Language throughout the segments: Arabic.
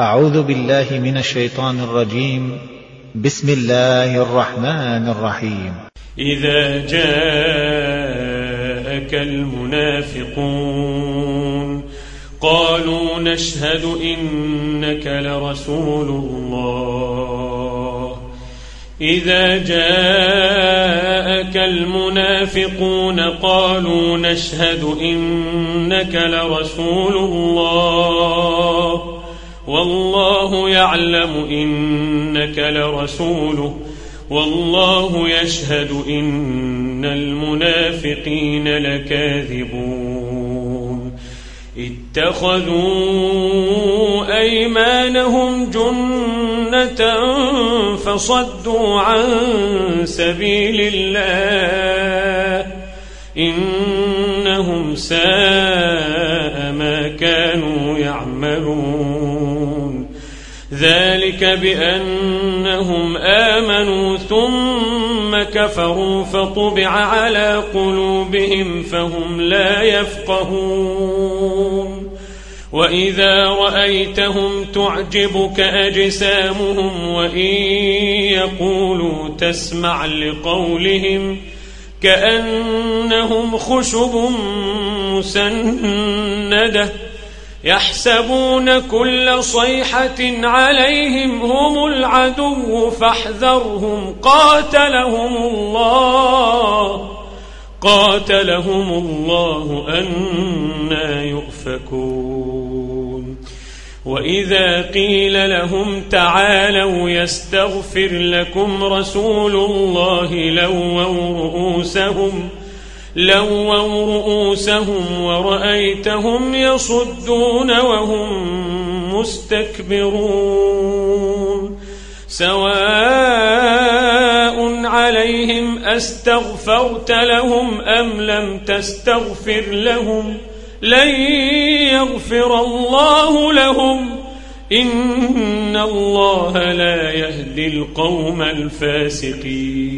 أعوذ بالله من الشيطان الرجيم. بسم الله الرحمن الرحيم. إذا جاءك المنافقون قالوا نشهد إنك لرسول الله. إذا جاءك المنافقون قالوا نشهد إنك لرسول الله. والله يعلم إنك لرسوله والله يشهد إن المنافقين لكاذبون. اتخذوا أيمانهم جنة فصدوا عن سبيل الله إنهم ساء ما كانوا يعملون. ذلك بأنهم آمنوا ثم كفروا فطبع على قلوبهم فهم لا يفقهون. وإذا رأيتهم تعجبك أجسامهم وإن يقولوا تسمع لقولهم ۖ كأنهم خشب مسندة يحسبون كل صيحة عليهم هم العدو فاحذرهم. قاتلهم الله. قاتلهم الله أنا يؤفكون. وإذا قيل لهم تعالوا يستغفر لكم رسول الله لووا رؤوسهم لووا رؤوسهم ورأيتهم يصدون وهم مستكبرون. سواء عليهم أستغفرت لهم أم لم تستغفر لهم ۖ لن يغفر الله لهم. إن الله لا يهدي القوم الفاسقين.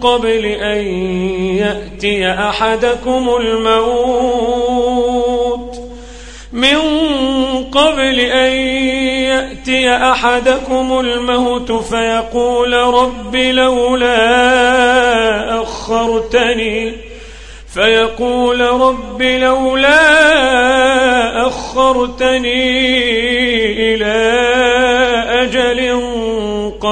قبل أن يأتي أحدكم الموت. من قبل أن يأتي أحدكم الموت فيقول رب لولا أخرتني فيقول رب لولا أخرتني إلى أجل